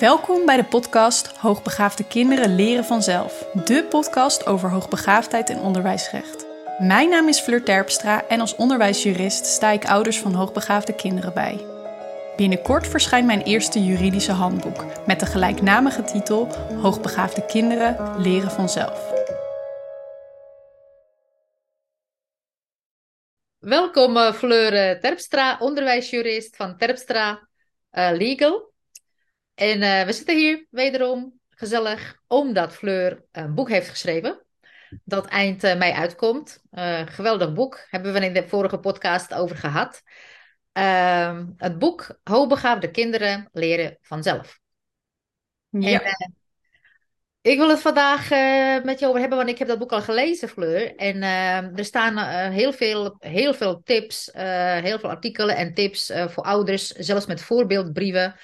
Welkom bij de podcast Hoogbegaafde kinderen leren vanzelf. De podcast over hoogbegaafdheid en onderwijsrecht. Mijn naam is Fleur Terpstra en als onderwijsjurist sta ik ouders van hoogbegaafde kinderen bij. Binnenkort verschijnt mijn eerste juridische handboek met de gelijknamige titel Hoogbegaafde kinderen leren vanzelf. Welkom uh, Fleur Terpstra, onderwijsjurist van Terpstra uh, Legal. En uh, we zitten hier wederom gezellig omdat Fleur een boek heeft geschreven. Dat eind uh, mei uitkomt. Uh, geweldig boek. Hebben we in de vorige podcast over gehad. Ehm, het boek Hoogbegaafde kinderen leren vanzelf. Ja. En, ik wil het vandaag met je over hebben, want ik heb dat boek al gelezen, Fleur. En er staan heel, veel, heel veel tips, heel veel artikelen en tips voor ouders, zelfs met voorbeeldbrieven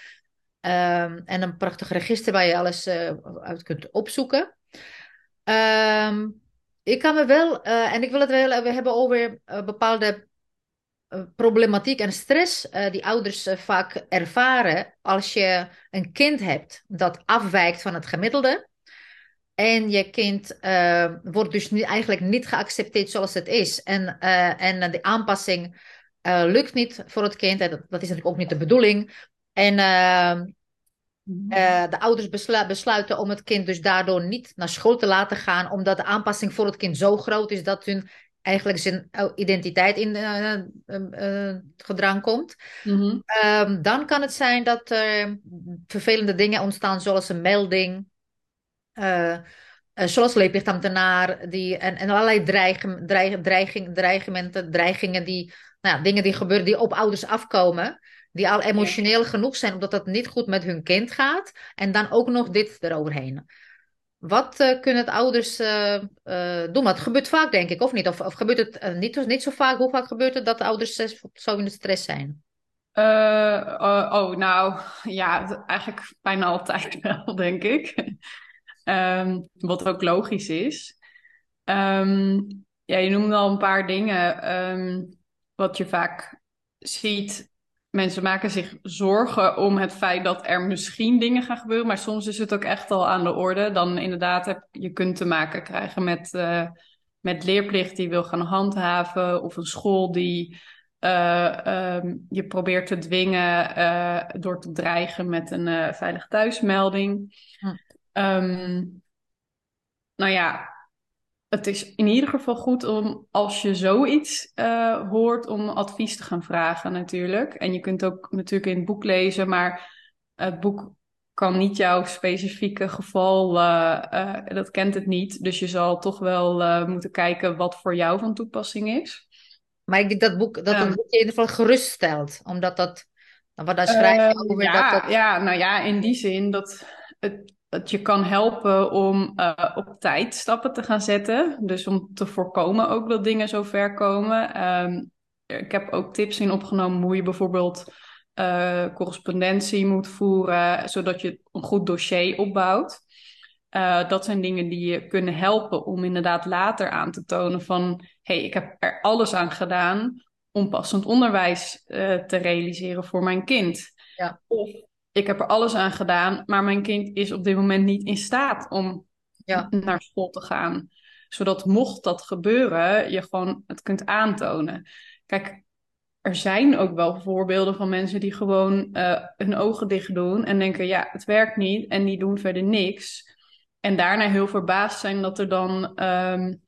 Um, en een prachtig register waar je alles uh, uit kunt opzoeken. Um, ik kan me wel, uh, en ik wil het wel we hebben over bepaalde problematiek en stress die ouders vaak ervaren als je een kind hebt dat afwijkt van het gemiddelde. En je kind wordt dus niet, eigenlijk niet geaccepteerd zoals het is. En, en de aanpassing lukt niet voor het kind. En dat, is natuurlijk ook niet de bedoeling. En uh, de ouders besluiten om het kind dus daardoor niet naar school te laten gaan, omdat de aanpassing voor het kind zo groot is dat hun eigenlijk zijn identiteit in uh, uh, gedrang komt. Mm-hmm. Um, dan kan het zijn dat er vervelende dingen ontstaan, zoals een melding, zoals leerplichtambtenaar, die, en, en allerlei dreigen, dreig, dreiging, dreigementen, dreigingen, die, nou, dingen die gebeuren, die op ouders afkomen die al emotioneel genoeg zijn omdat dat niet goed met hun kind gaat. En dan ook nog dit eroverheen. Wat uh, kunnen het ouders uh, uh, doen? Dat gebeurt vaak, denk ik, of niet? Of, of gebeurt het niet, niet zo vaak? Hoe vaak gebeurt het dat de ouders zo in de stress zijn? Oh, oh, nou ja, eigenlijk bijna altijd wel, denk ik. um, wat ook logisch is. Um, ja, je noemde al een paar dingen. Um, wat je vaak ziet mensen maken zich zorgen om het feit dat er misschien dingen gaan gebeuren, maar soms is het ook echt al aan de orde. Dan inderdaad heb je kunt te maken krijgen met, uh, met leerplicht die wil gaan handhaven of een school die uh, um, je probeert te dwingen uh, door te dreigen met een veilig thuismelding. Hm. Um, nou ja, het is in ieder geval goed om als je zoiets uh, hoort, om advies te gaan vragen natuurlijk. En je kunt ook natuurlijk in het boek lezen, maar het boek kan niet jouw specifieke geval, uh, uh, dat kent het niet. Dus je zal toch wel moeten kijken wat voor jou van toepassing is. Maar ik denk dat boek dat een boek je in ieder geval geruststelt, omdat dat, wat daar schrijf je over ja, dat, dat... Ja, nou ja, in die zin dat het dat je kan helpen om uh, op tijd stappen te gaan zetten. Dus om te voorkomen ook dat dingen zo ver komen. Um, ik heb ook tips in opgenomen hoe je bijvoorbeeld uh, correspondentie moet voeren, zodat je een goed dossier opbouwt. Uh, dat zijn dingen die je kunnen helpen om inderdaad later aan te tonen van... hey, ik heb er alles aan gedaan om passend onderwijs te realiseren voor mijn kind. Ja. Of ik heb er alles aan gedaan, maar mijn kind is op dit moment niet in staat om ja. naar school te gaan. Zodat mocht dat gebeuren, je gewoon het kunt aantonen. Kijk, er zijn ook wel voorbeelden van mensen die gewoon uh, hun ogen dicht doen en denken, ja, het werkt niet en die doen verder niks. En daarna heel verbaasd zijn dat er dan um,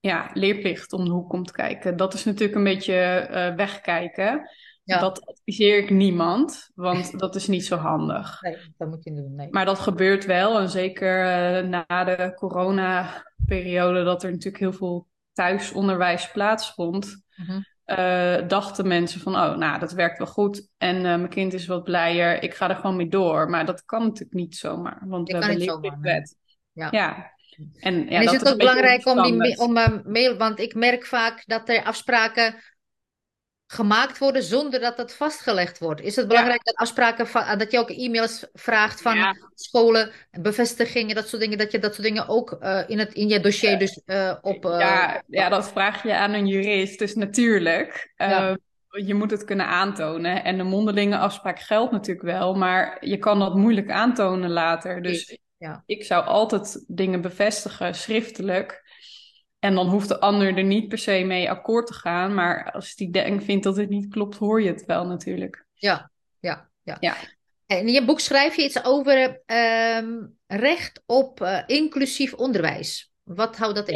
ja, leerplicht om de hoek komt kijken. Dat is natuurlijk een beetje uh, wegkijken. Ja. Dat adviseer ik niemand, want dat is niet zo handig. Nee, dat moet je niet doen. Nee. Maar dat gebeurt wel. En zeker uh, na de coronaperiode, dat er natuurlijk heel veel thuisonderwijs plaatsvond. Mm uh, dachten mensen van, oh, nou, dat werkt wel goed. En uh, mijn kind is wat blijer. Ik ga er gewoon mee door. Maar dat kan natuurlijk niet zomaar. Want we hebben lichtwet. Ja. ja. En, ja, en is het ook belangrijk om die om, uh, mail... Want ik merk vaak dat er afspraken gemaakt worden zonder dat dat vastgelegd wordt. Is het belangrijk dat afspraken, dat je ook e-mails vraagt van ja. scholen, bevestigingen, dat soort dingen, dat je dat soort dingen ook uh, in, het, in je dossier uh, dus uh, op... ja, ja, dat vraag je aan een jurist, dus natuurlijk. je moet het kunnen aantonen. En de mondelinge afspraak geldt natuurlijk wel, maar je kan dat moeilijk aantonen later. Dus ja. ik zou altijd dingen bevestigen schriftelijk. En dan hoeft de ander er niet per se mee akkoord te gaan. Maar als die denk, vindt dat het niet klopt, hoor je het wel natuurlijk. Ja, ja, ja. ja. En in je boek schrijf je iets over ehm, recht op uh, inclusief onderwijs. Wat houdt dat in?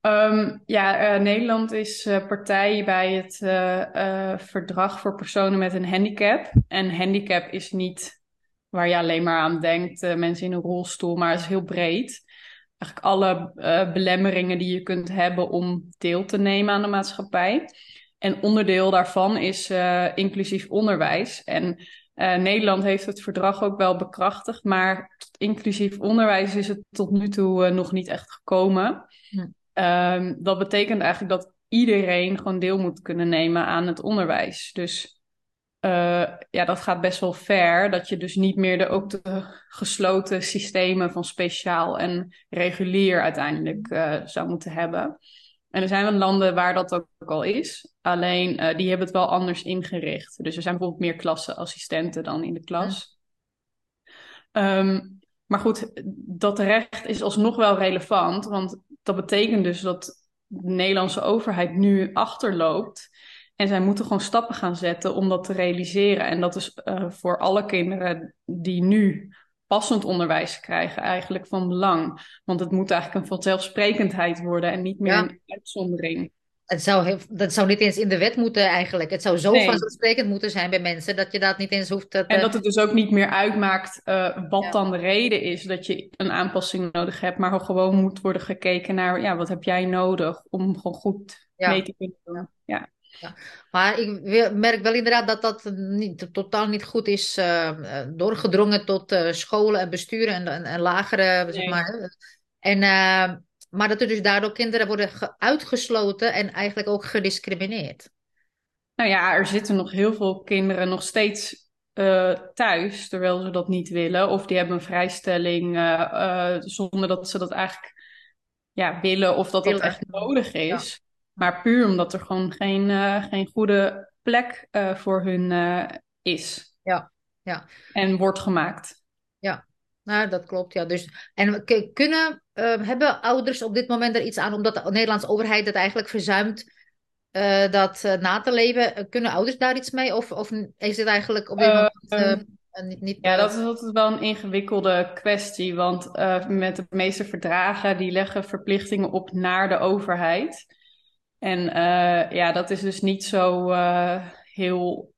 Ja. Um, ja, uh, Nederland is uh, partij bij het uh, verdrag voor personen met een handicap. En handicap is niet waar je alleen maar aan denkt, mensen in een rolstoel, maar het is heel breed. Eigenlijk alle belemmeringen die je kunt hebben om deel te nemen aan de maatschappij. En onderdeel daarvan is inclusief onderwijs. En Nederland heeft het verdrag ook wel bekrachtigd, maar tot inclusief onderwijs is het tot nu toe nog niet echt gekomen. Hm. Ehm, dat betekent eigenlijk dat iedereen gewoon deel moet kunnen nemen aan het onderwijs. Dus uh, ja, dat gaat best wel ver. Dat je dus niet meer de, ook de gesloten systemen van speciaal en regulier uiteindelijk uh, zou moeten hebben. En er zijn wel landen waar dat ook al is. Alleen uh, die hebben het wel anders ingericht. Dus er zijn bijvoorbeeld meer klasseassistenten dan in de klas. Um, maar goed, dat recht is alsnog wel relevant. Want dat betekent dus dat de Nederlandse overheid nu achterloopt. En zij moeten gewoon stappen gaan zetten om dat te realiseren. En dat is uh, voor alle kinderen die nu passend onderwijs krijgen eigenlijk van belang. Want het moet eigenlijk een vanzelfsprekendheid worden en niet meer een uitzondering. Het zou dat zou niet eens in de wet moeten eigenlijk. Het zou zo nee. vanzelfsprekend moeten zijn bij mensen dat je dat niet eens hoeft te... En dat het dus ook niet meer uitmaakt uh, wat dan de reden is dat je een aanpassing nodig hebt, maar gewoon moet worden gekeken naar, ja, wat heb jij nodig om gewoon goed ja. mee te kunnen doen. Ja. Maar ik merk wel inderdaad dat dat niet, totaal niet goed is uh, doorgedrongen tot uh, scholen en besturen en, en, en lagere, nee. zeg maar. En maar dat er dus daardoor kinderen worden uitgesloten en eigenlijk ook gediscrimineerd. Nou ja, er zitten nog heel veel kinderen nog steeds uh, thuis, terwijl ze dat niet willen. Of die hebben een vrijstelling uh, uh, zonder dat ze dat eigenlijk ja, willen of dat dat echt nodig is. Maar puur omdat er gewoon geen, geen goede plek voor hun is. Ja, ja. En wordt gemaakt. Ja, nou, dat klopt, ja. Dus, en kunnen, uh, hebben ouders op dit moment er iets aan, omdat de Nederlandse overheid het eigenlijk verzuimt dat na te leven? Kunnen ouders daar iets mee? Of, of is het eigenlijk op dit moment niet, niet... Ja, dat is altijd wel een ingewikkelde kwestie, want met de meeste verdragen, die leggen verplichtingen op naar de overheid. En ja, dat is dus niet zo heel,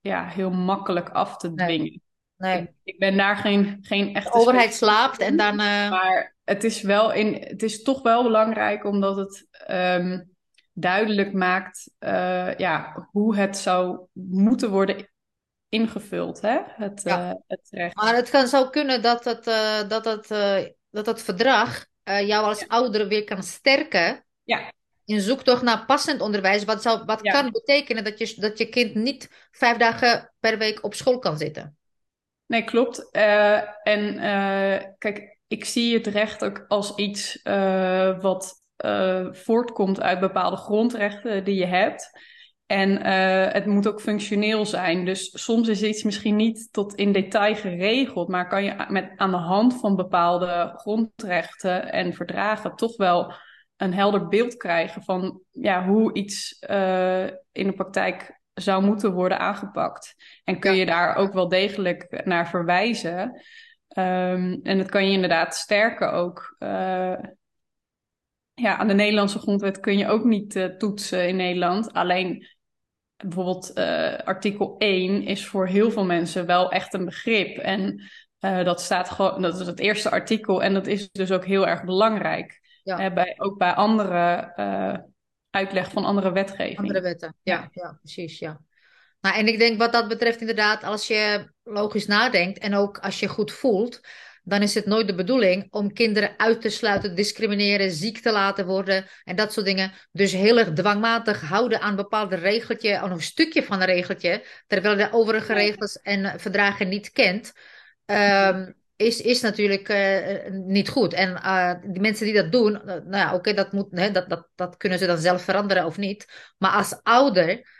ja, heel makkelijk af te dwingen. Nee. Nee. Ik ben daar geen, geen echte... De overheid slaapt en dan... Maar het is, wel in, het is toch wel belangrijk omdat het um, duidelijk maakt ja, hoe het zou moeten worden ingevuld, hè? Het, ja. het recht. Maar het kan zo kunnen dat het, dat het, dat het verdrag jou als ouder weer kan sterken. Ja. In zoektocht naar passend onderwijs, wat, zou, wat ja. kan betekenen dat je, dat je kind niet vijf dagen per week op school kan zitten. Nee, klopt. Uh, en uh, kijk, ik zie het recht ook als iets uh, wat voortkomt uit bepaalde grondrechten die je hebt. En het moet ook functioneel zijn. Dus soms is iets misschien niet tot in detail geregeld, maar kan je met, aan de hand van bepaalde grondrechten en verdragen toch wel een helder beeld krijgen van ja, hoe iets in de praktijk zou moeten worden aangepakt. En kun je daar ook wel degelijk naar verwijzen. Um, en dat kan je inderdaad sterken ook. Uh, ja, aan de Nederlandse grondwet kun je ook niet uh, toetsen in Nederland. Alleen bijvoorbeeld artikel 1 is voor heel veel mensen wel echt een begrip. En dat staat gewoon, dat is het eerste artikel en dat is dus ook heel erg belangrijk. Ja. bij, ook bij andere uitleg van andere wetgeving. Andere wetten, ja, ja. precies, ja. Nou, en ik denk wat dat betreft inderdaad, als je logisch nadenkt en ook als je goed voelt, dan is het nooit de bedoeling om kinderen uit te sluiten, discrimineren, ziek te laten worden en dat soort dingen. Dus heel erg dwangmatig houden aan een bepaald regeltje, aan een stukje van een regeltje, terwijl de overige regels en verdragen niet kent. Um, is, is natuurlijk uh, niet goed. En uh, die mensen die dat doen, uh, nou ja, oké, okay, dat, moet, hè, dat, dat, dat kunnen ze dan zelf veranderen of niet. Maar als ouder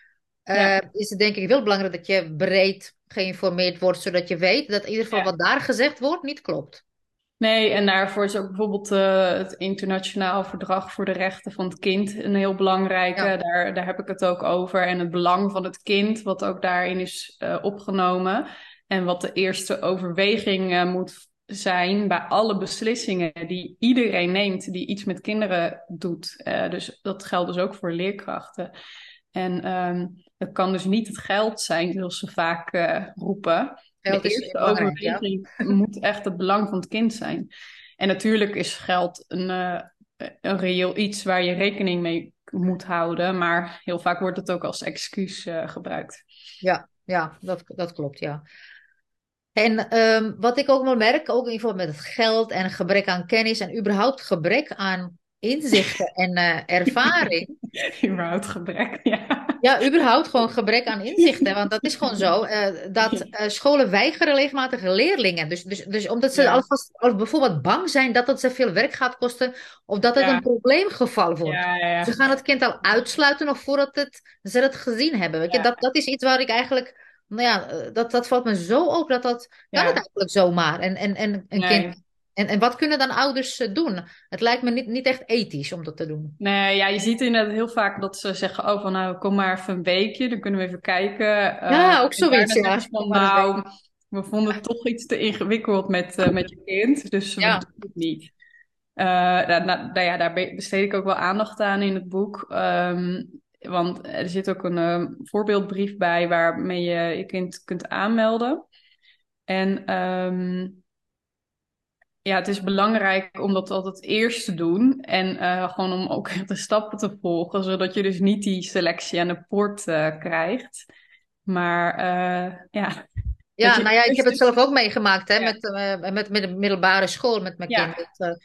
is het denk ik wel belangrijk dat je breed geïnformeerd wordt, zodat je weet dat in ieder geval wat daar gezegd wordt niet klopt. Nee, en daarvoor is ook bijvoorbeeld het internationaal verdrag voor de rechten van het kind een heel belangrijke. Daar, daar heb ik het ook over. En het belang van het kind, wat ook daarin is opgenomen. En wat de eerste overweging uh, moet zijn bij alle beslissingen die iedereen neemt die iets met kinderen doet. dus dat geldt dus ook voor leerkrachten. En um, het kan dus niet het geld zijn, zoals ze vaak roepen. Geld de eerste overweging moet echt het belang van het kind zijn. En natuurlijk is geld een, uh, een reëel iets waar je rekening mee moet houden, maar heel vaak wordt het ook als excuus gebruikt. Ja, ja dat, dat klopt, ja. En um, wat ik ook wel merk, ook in ieder geval met het geld en gebrek aan kennis en überhaupt gebrek aan inzichten en uh, ervaring. überhaupt gebrek, ja. Ja, überhaupt gewoon gebrek aan inzichten. Want dat is gewoon zo. Uh, dat uh, scholen weigeren regelmatig leerlingen. Dus, dus, dus omdat ze ja. alvast al bijvoorbeeld bang zijn dat het ze veel werk gaat kosten. Of dat het ja. een probleemgeval wordt. Ja, ze gaan het kind al uitsluiten nog voordat het, ze het gezien hebben. Weet je? Dat, dat is iets waar ik eigenlijk... Nou ja, dat, dat valt me zo op dat dat... Kan het eigenlijk zomaar? En, en, en een nee. kind en, en wat kunnen dan ouders eh, doen? Het lijkt me niet, niet echt ethisch om dat te doen. Nee, ja, je ziet inderdaad heel vaak dat ze zeggen: Oh, van nou, kom maar even een weekje, dan kunnen we even kijken. Ja, uh, ook zoiets. Ja. Van, nou, we vonden het toch iets te ingewikkeld met, uh, met je kind, dus we ja. doen het niet. Uh, nou, nou, ja, daar besteed ik ook wel aandacht aan in het boek. Um, want er zit ook een uh, voorbeeldbrief bij waarmee je je kind kunt aanmelden. En um, ja, het is belangrijk om dat altijd eerst te doen. En uh, gewoon om ook de stappen te volgen, zodat je dus niet die selectie aan de poort uh, krijgt. Maar uh, ja. Ja, nou ja, ik heb het zelf ook meegemaakt hè, ja. met, met, met de middelbare school met mijn ja. kind. Dat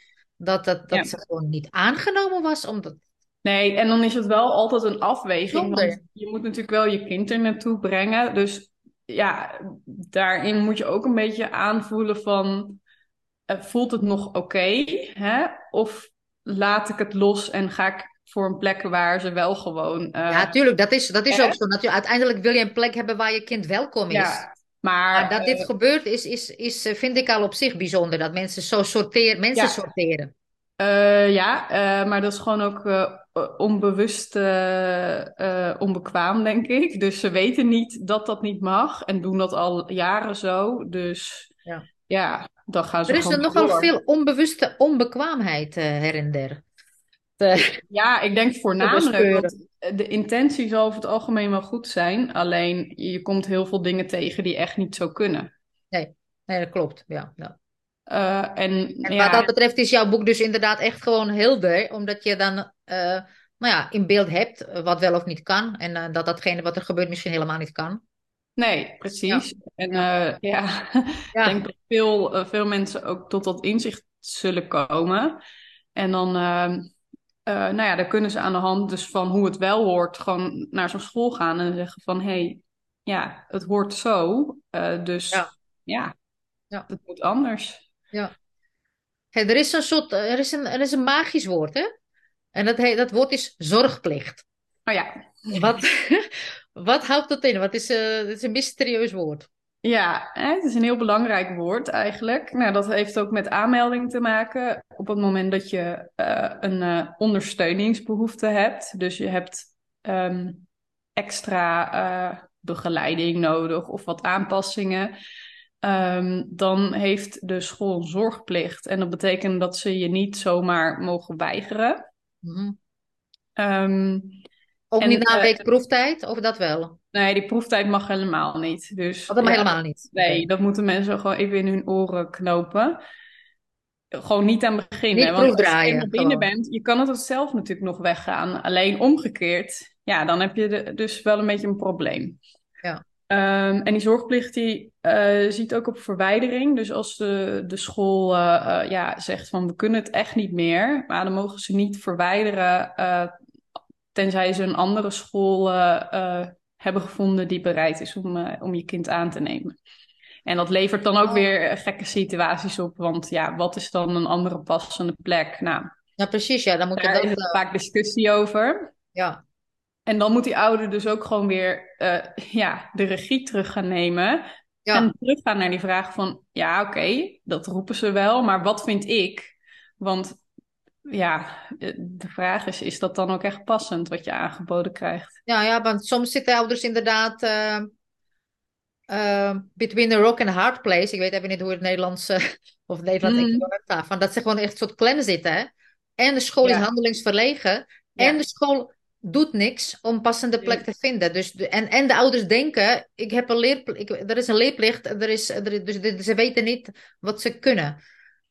dat, dat, dat ja. ze gewoon niet aangenomen was. Omdat... Nee, en dan is het wel altijd een afweging. Want je moet natuurlijk wel je kind er naartoe brengen. Dus ja, daarin moet je ook een beetje aanvoelen van voelt het nog oké? Okay, of laat ik het los en ga ik voor een plek waar ze wel gewoon. Uh, ja, tuurlijk, dat is, dat is ook zo. Natuurlijk, uiteindelijk wil je een plek hebben waar je kind welkom is. Ja, maar, maar, dat dit uh, gebeurt, is, is, is, vind ik al op zich bijzonder. Dat mensen zo sorteren, mensen ja. sorteren. Uh, ja, maar dat is gewoon ook onbewust onbekwaam, denk ik. Dus ze weten niet dat dat niet mag en doen dat al jaren zo. Dus ja, ja dan gaan ze Er is er nogal door. veel onbewuste onbekwaamheid her en der. De, ja, ik denk voornamelijk dat de intentie zal over het algemeen wel goed zijn. Alleen je komt heel veel dingen tegen die echt niet zo kunnen. Nee, nee dat klopt. Ja, ja. Uh, en, en ja, wat dat betreft is jouw boek dus inderdaad echt gewoon helder. Omdat je dan uh, nou ja, in beeld hebt wat wel of niet kan. En uh, dat datgene wat er gebeurt misschien helemaal niet kan. Nee, precies. Ja. En ja, ik denk dat veel, veel mensen ook tot dat inzicht zullen komen. En dan, uh, nou ja, dan kunnen ze aan de hand dus van hoe het wel hoort, gewoon naar zo'n school gaan en zeggen van, hé, hey, ja, het hoort zo, dus ja. ja, ja, het moet anders. Ja. Hey, er is een soort, er is een, er is een magisch woord, hè? En dat, dat woord is zorgplicht. Oh ja. Wat, wat houdt dat in? Wat is, uh, het is een mysterieus woord. Ja, het is een heel belangrijk woord eigenlijk. Nou, dat heeft ook met aanmelding te maken. Op het moment dat je uh, een uh, ondersteuningsbehoefte hebt. Dus je hebt um, extra begeleiding nodig of wat aanpassingen. Um, dan heeft de school een zorgplicht. En dat betekent dat ze je niet zomaar mogen weigeren. Mm -hmm. um, ook en, niet na een uh, week proeftijd, of dat wel? Nee, die proeftijd mag helemaal niet. Dus, oh, dat mag ja, helemaal niet? Nee, okay. dat moeten mensen gewoon even in hun oren knopen. Gewoon niet aan beginnen. Niet want als je binnen bent, je kan het zelf natuurlijk nog weggaan. Alleen omgekeerd, ja, dan heb je de, dus wel een beetje een probleem. Ja. Um, en die zorgplicht die uh, ziet ook op verwijdering. Dus als de, de school uh, uh, ja, zegt van we kunnen het echt niet meer, maar dan mogen ze niet verwijderen tenzij ze een andere school hebben gevonden die bereid is om, om je kind aan te nemen. En dat levert dan ook oh. weer gekke situaties op, want ja, wat is dan een andere passende plek? Nou, ja, precies, ja, dan moet je daar dat... is vaak discussie over. Ja. En dan moet die ouder dus ook gewoon weer ja, de regie terug gaan nemen. Ja. En teruggaan naar die vraag van, ja oké, dat roepen ze wel, maar wat vind ik? Want ja, de vraag is, is dat dan ook echt passend wat je aangeboden krijgt? Ja, ja want soms zitten ouders inderdaad uh, uh, between a rock and a hard place. Ik weet even niet hoe het Nederlands uh, of Nederlands mm. Van dat ze gewoon echt een soort klem zitten. Hè? En de school ja. is handelingsverlegen. Ja. En de school doet niks om passende plek te vinden. Dus de, en, en de ouders denken, ik heb een ik, er is een leerplicht, er is, er, dus de, ze weten niet wat ze kunnen.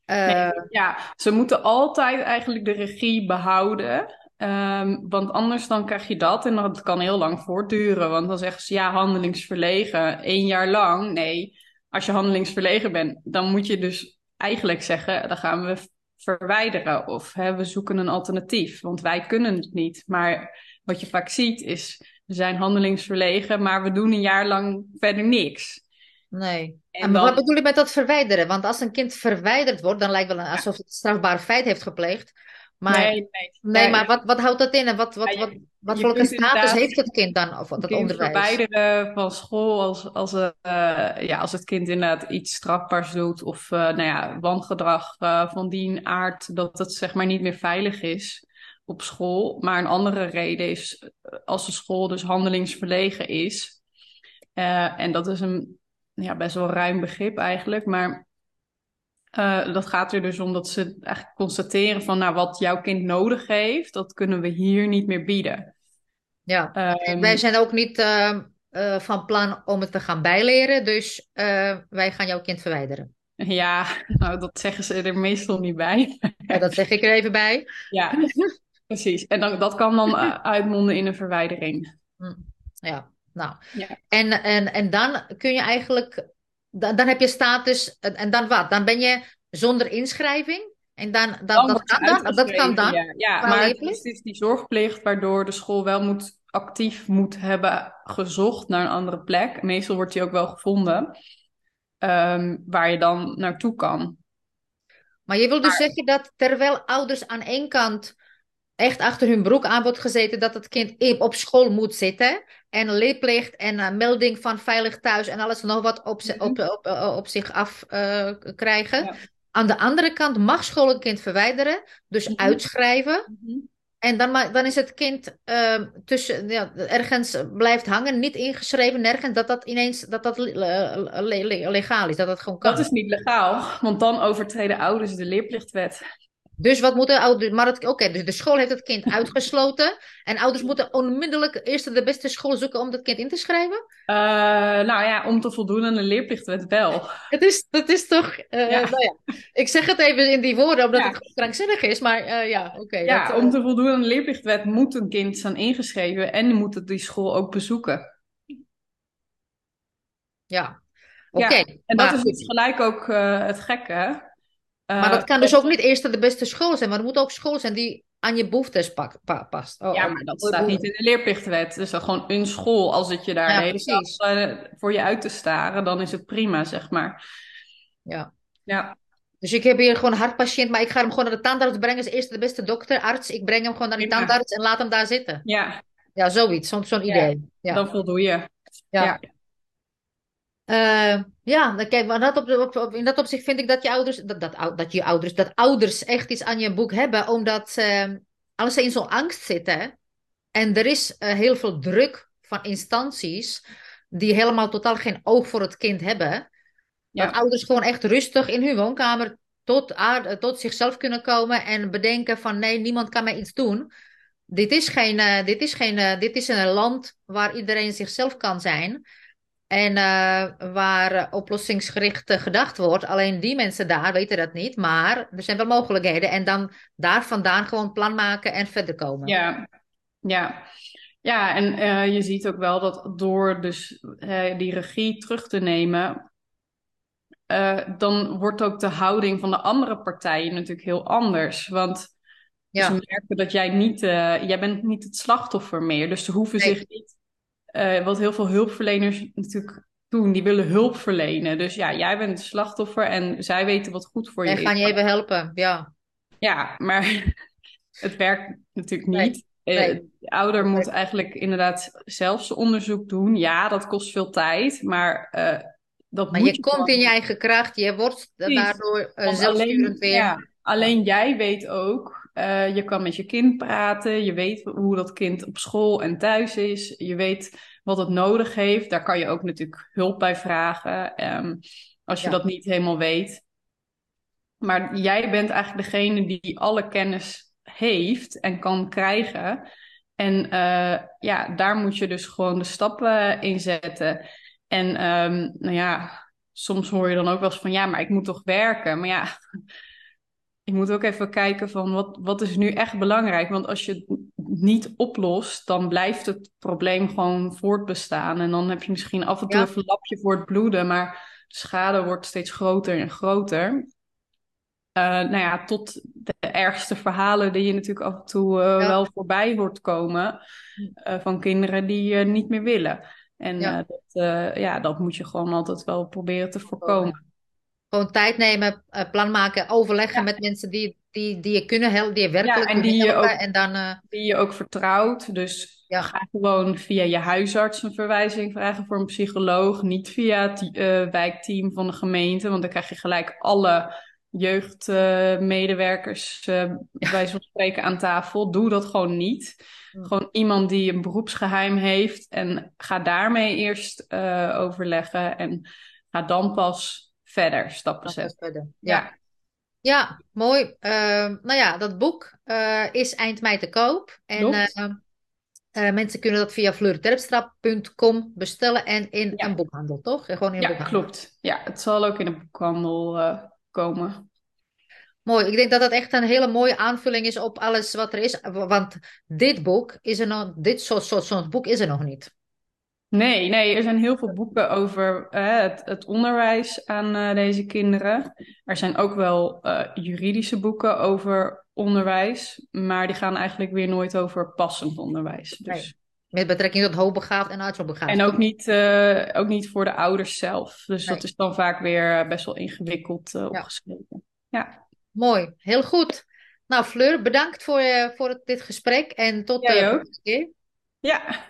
Uh, nee, ja, ze moeten altijd eigenlijk de regie behouden. Um, want anders dan krijg je dat en dat kan heel lang voortduren. Want dan zeggen ze ja, handelingsverlegen, één jaar lang. Nee, als je handelingsverlegen bent, dan moet je dus eigenlijk zeggen, dan gaan we verwijderen of hè, we zoeken een alternatief, want wij kunnen het niet. Maar wat je vaak ziet is, we zijn handelingsverlegen, maar we doen een jaar lang verder niks. Nee. En, en dan... wat bedoel je met dat verwijderen? Want als een kind verwijderd wordt, dan lijkt het wel alsof het een strafbaar feit heeft gepleegd. Maar, nee, nee, nee, maar wat, wat houdt dat in en wat, wat, ja, wat, wat voor een status heeft het kind dan? Of dat onderwijs? verwijderen van school als, als, uh, ja, als het kind inderdaad iets strafbaars doet of uh, nou ja, wangedrag uh, van die aard dat het zeg maar niet meer veilig is op school. Maar een andere reden is als de school dus handelingsverlegen is. en dat is een ja, best wel ruim begrip eigenlijk, maar uh, dat gaat er dus om dat ze eigenlijk constateren van nou, wat jouw kind nodig heeft, dat kunnen we hier niet meer bieden. Ja, um, wij zijn ook niet uh, uh, van plan om het te gaan bijleren, dus wij gaan jouw kind verwijderen. Ja, nou dat zeggen ze er meestal niet bij. Ja, dat zeg ik er even bij. Ja, precies. En dan, dat kan dan uitmonden in een verwijdering. Hm, ja, nou. Ja. En, en, en dan kun je eigenlijk dan, dan heb je status, en dan wat? Dan ben je zonder inschrijving? En dan, dan, dan dat, kan dan, dat kan dan? Ja, ja maar het is, het is die zorgplicht waardoor de school wel moet, actief moet hebben gezocht naar een andere plek. Meestal wordt die ook wel gevonden, um, waar je dan naartoe kan. Maar je wil dus maar... zeggen dat terwijl ouders aan één kant echt achter hun broek aan wordt gezeten dat het kind op school moet zitten. En leerplicht en uh, melding van veilig thuis en alles nog wat op, mm -hmm. op, op, op, op, zich af uh, krijgen. Ja. Aan de andere kant mag school een kind verwijderen, dus mm -hmm. uitschrijven. Mm -hmm. En dan, dan is het kind uh, tussen, ja, ergens blijft hangen, niet ingeschreven, nergens, dat dat ineens dat dat le le legaal is, dat dat gewoon kan. Dat is niet legaal, want dan overtreden ouders de leerplichtwet. Dus wat moeten ouders. Maar oké, okay, dus de school heeft het kind uitgesloten. En ouders moeten onmiddellijk eerst de beste school zoeken om dat kind in te schrijven? Uh, nou ja, om te voldoen aan de leerplichtwet wel. Het is, het is toch. Uh, ja. Nou ja, ik zeg het even in die woorden omdat ja. het krankzinnig is, maar uh, ja, oké. Okay, ja, dat, om te voldoen aan de leerplichtwet moet een kind staan ingeschreven en moet het die school ook bezoeken. Ja, oké. Okay. en dat is gelijk ook het gekke. Maar dat kan dus ook niet eerst de beste school zijn, maar het moet ook school zijn die aan je behoeftes pa pa past. Oh, ja, maar dat staat niet in de leerplichtwet. Dus dat gewoon een school, als het je daar ja, heeft uh, voor je uit te staren, dan is het prima, zeg maar. Ja. Ja. Dus ik heb hier gewoon een hartpatiënt, maar ik ga hem gewoon naar de tandarts brengen. Is eerst de beste dokter, arts. Ik breng hem gewoon naar de ja. tandarts en laat hem daar zitten. Ja. Ja, zoiets. Zo'n zo idee. Ja. Dan voldoe je. ja. Uh, ja, kijk, maar dat op, op, in dat opzicht vind ik dat je ouders, dat, dat, dat je ouders, dat ouders echt iets aan je boek hebben, omdat uh, als ze in zo'n angst zitten en er is uh, heel veel druk van instanties die helemaal totaal geen oog voor het kind hebben, ja. dat ouders gewoon echt rustig in hun woonkamer tot, aard, tot zichzelf kunnen komen en bedenken van nee, niemand kan mij iets doen. Dit is, geen, dit, is geen, dit is een land waar iedereen zichzelf kan zijn. En uh, waar oplossingsgericht gedacht wordt. Alleen die mensen daar weten dat niet. Maar er zijn wel mogelijkheden. En dan daar vandaan gewoon plan maken en verder komen. Ja, ja. ja en uh, je ziet ook wel dat door dus uh, die regie terug te nemen. dan wordt ook de houding van de andere partijen natuurlijk heel anders. Want ja. ze merken dat jij niet, jij bent niet het slachtoffer meer. Dus ze hoeven nee. zich niet uh, wat heel veel hulpverleners natuurlijk doen. Die willen hulp verlenen. Dus ja, jij bent het slachtoffer en zij weten wat goed voor je en is. En gaan je even helpen, ja. Ja, maar het werkt natuurlijk niet. de ouder moet eigenlijk inderdaad zelf zijn onderzoek doen. Ja, dat kost veel tijd, maar dat maar moet je, je komt in je eigen kracht, je wordt daardoor zelfsturend weer. Ja, alleen jij weet ook, uh, je kan met je kind praten, je weet hoe dat kind op school en thuis is, je weet wat het nodig heeft. Daar kan je ook natuurlijk hulp bij vragen, um, als je dat niet helemaal weet. Maar jij bent eigenlijk degene die alle kennis heeft en kan krijgen. En uh, ja, daar moet je dus gewoon de stappen in zetten. En um, nou ja, soms hoor je dan ook wel eens van ja, maar ik moet toch werken. Maar ja, ik moet ook even kijken van wat, wat is nu echt belangrijk. Want als je het niet oplost, dan blijft het probleem gewoon voortbestaan. En dan heb je misschien af en toe een lapje voor het bloeden, maar de schade wordt steeds groter en groter. Uh, nou ja, tot de ergste verhalen die je natuurlijk af en toe uh, wel voorbij hoort komen uh, van kinderen die niet meer willen. En ja. Dat, ja, dat moet je gewoon altijd wel proberen te voorkomen. Gewoon tijd nemen, uh, plan maken, overleggen ja. met mensen die, die, die je kunnen helpen, die je werkelijk ja, en die helpen. Je ook, en dan, die je ook vertrouwt. Dus ga gewoon via je huisarts een verwijzing vragen voor een psycholoog. Niet via het wijkteam van de gemeente, want dan krijg je gelijk alle jeugdmedewerkers uh, bij zo'n spreken aan tafel. Doe dat gewoon niet. Mm. Gewoon iemand die een beroepsgeheim heeft en ga daarmee eerst overleggen en ga dan pas verder stappen zetten. Verder. Ja. ja. Ja, mooi. Uh, nou ja, dat boek uh, is eind mei te koop. En uh, mensen kunnen dat via fleurterpstra.com bestellen en in ja. een boekhandel, toch? Gewoon in ja, boekhandel. klopt. Ja, het zal ook in een boekhandel komen. Mooi. Ik denk dat dat echt een hele mooie aanvulling is op alles wat er is. Want dit boek is er nog, dit soort, soort, soort boek is er nog niet. Nee, nee, er zijn heel veel boeken over uh, het, het, onderwijs aan uh, deze kinderen. Er zijn ook wel uh, juridische boeken over onderwijs, maar die gaan eigenlijk weer nooit over passend onderwijs. Dus... Nee. Met betrekking tot hoogbegaafd en uitzonderbegaafd. En ook niet, ook niet voor de ouders zelf. Dus nee. dat is dan vaak weer best wel ingewikkeld opgeschreven. Ja. Mooi, heel goed. Nou, Fleur, bedankt voor, voor dit gesprek en tot de volgende keer. Ja,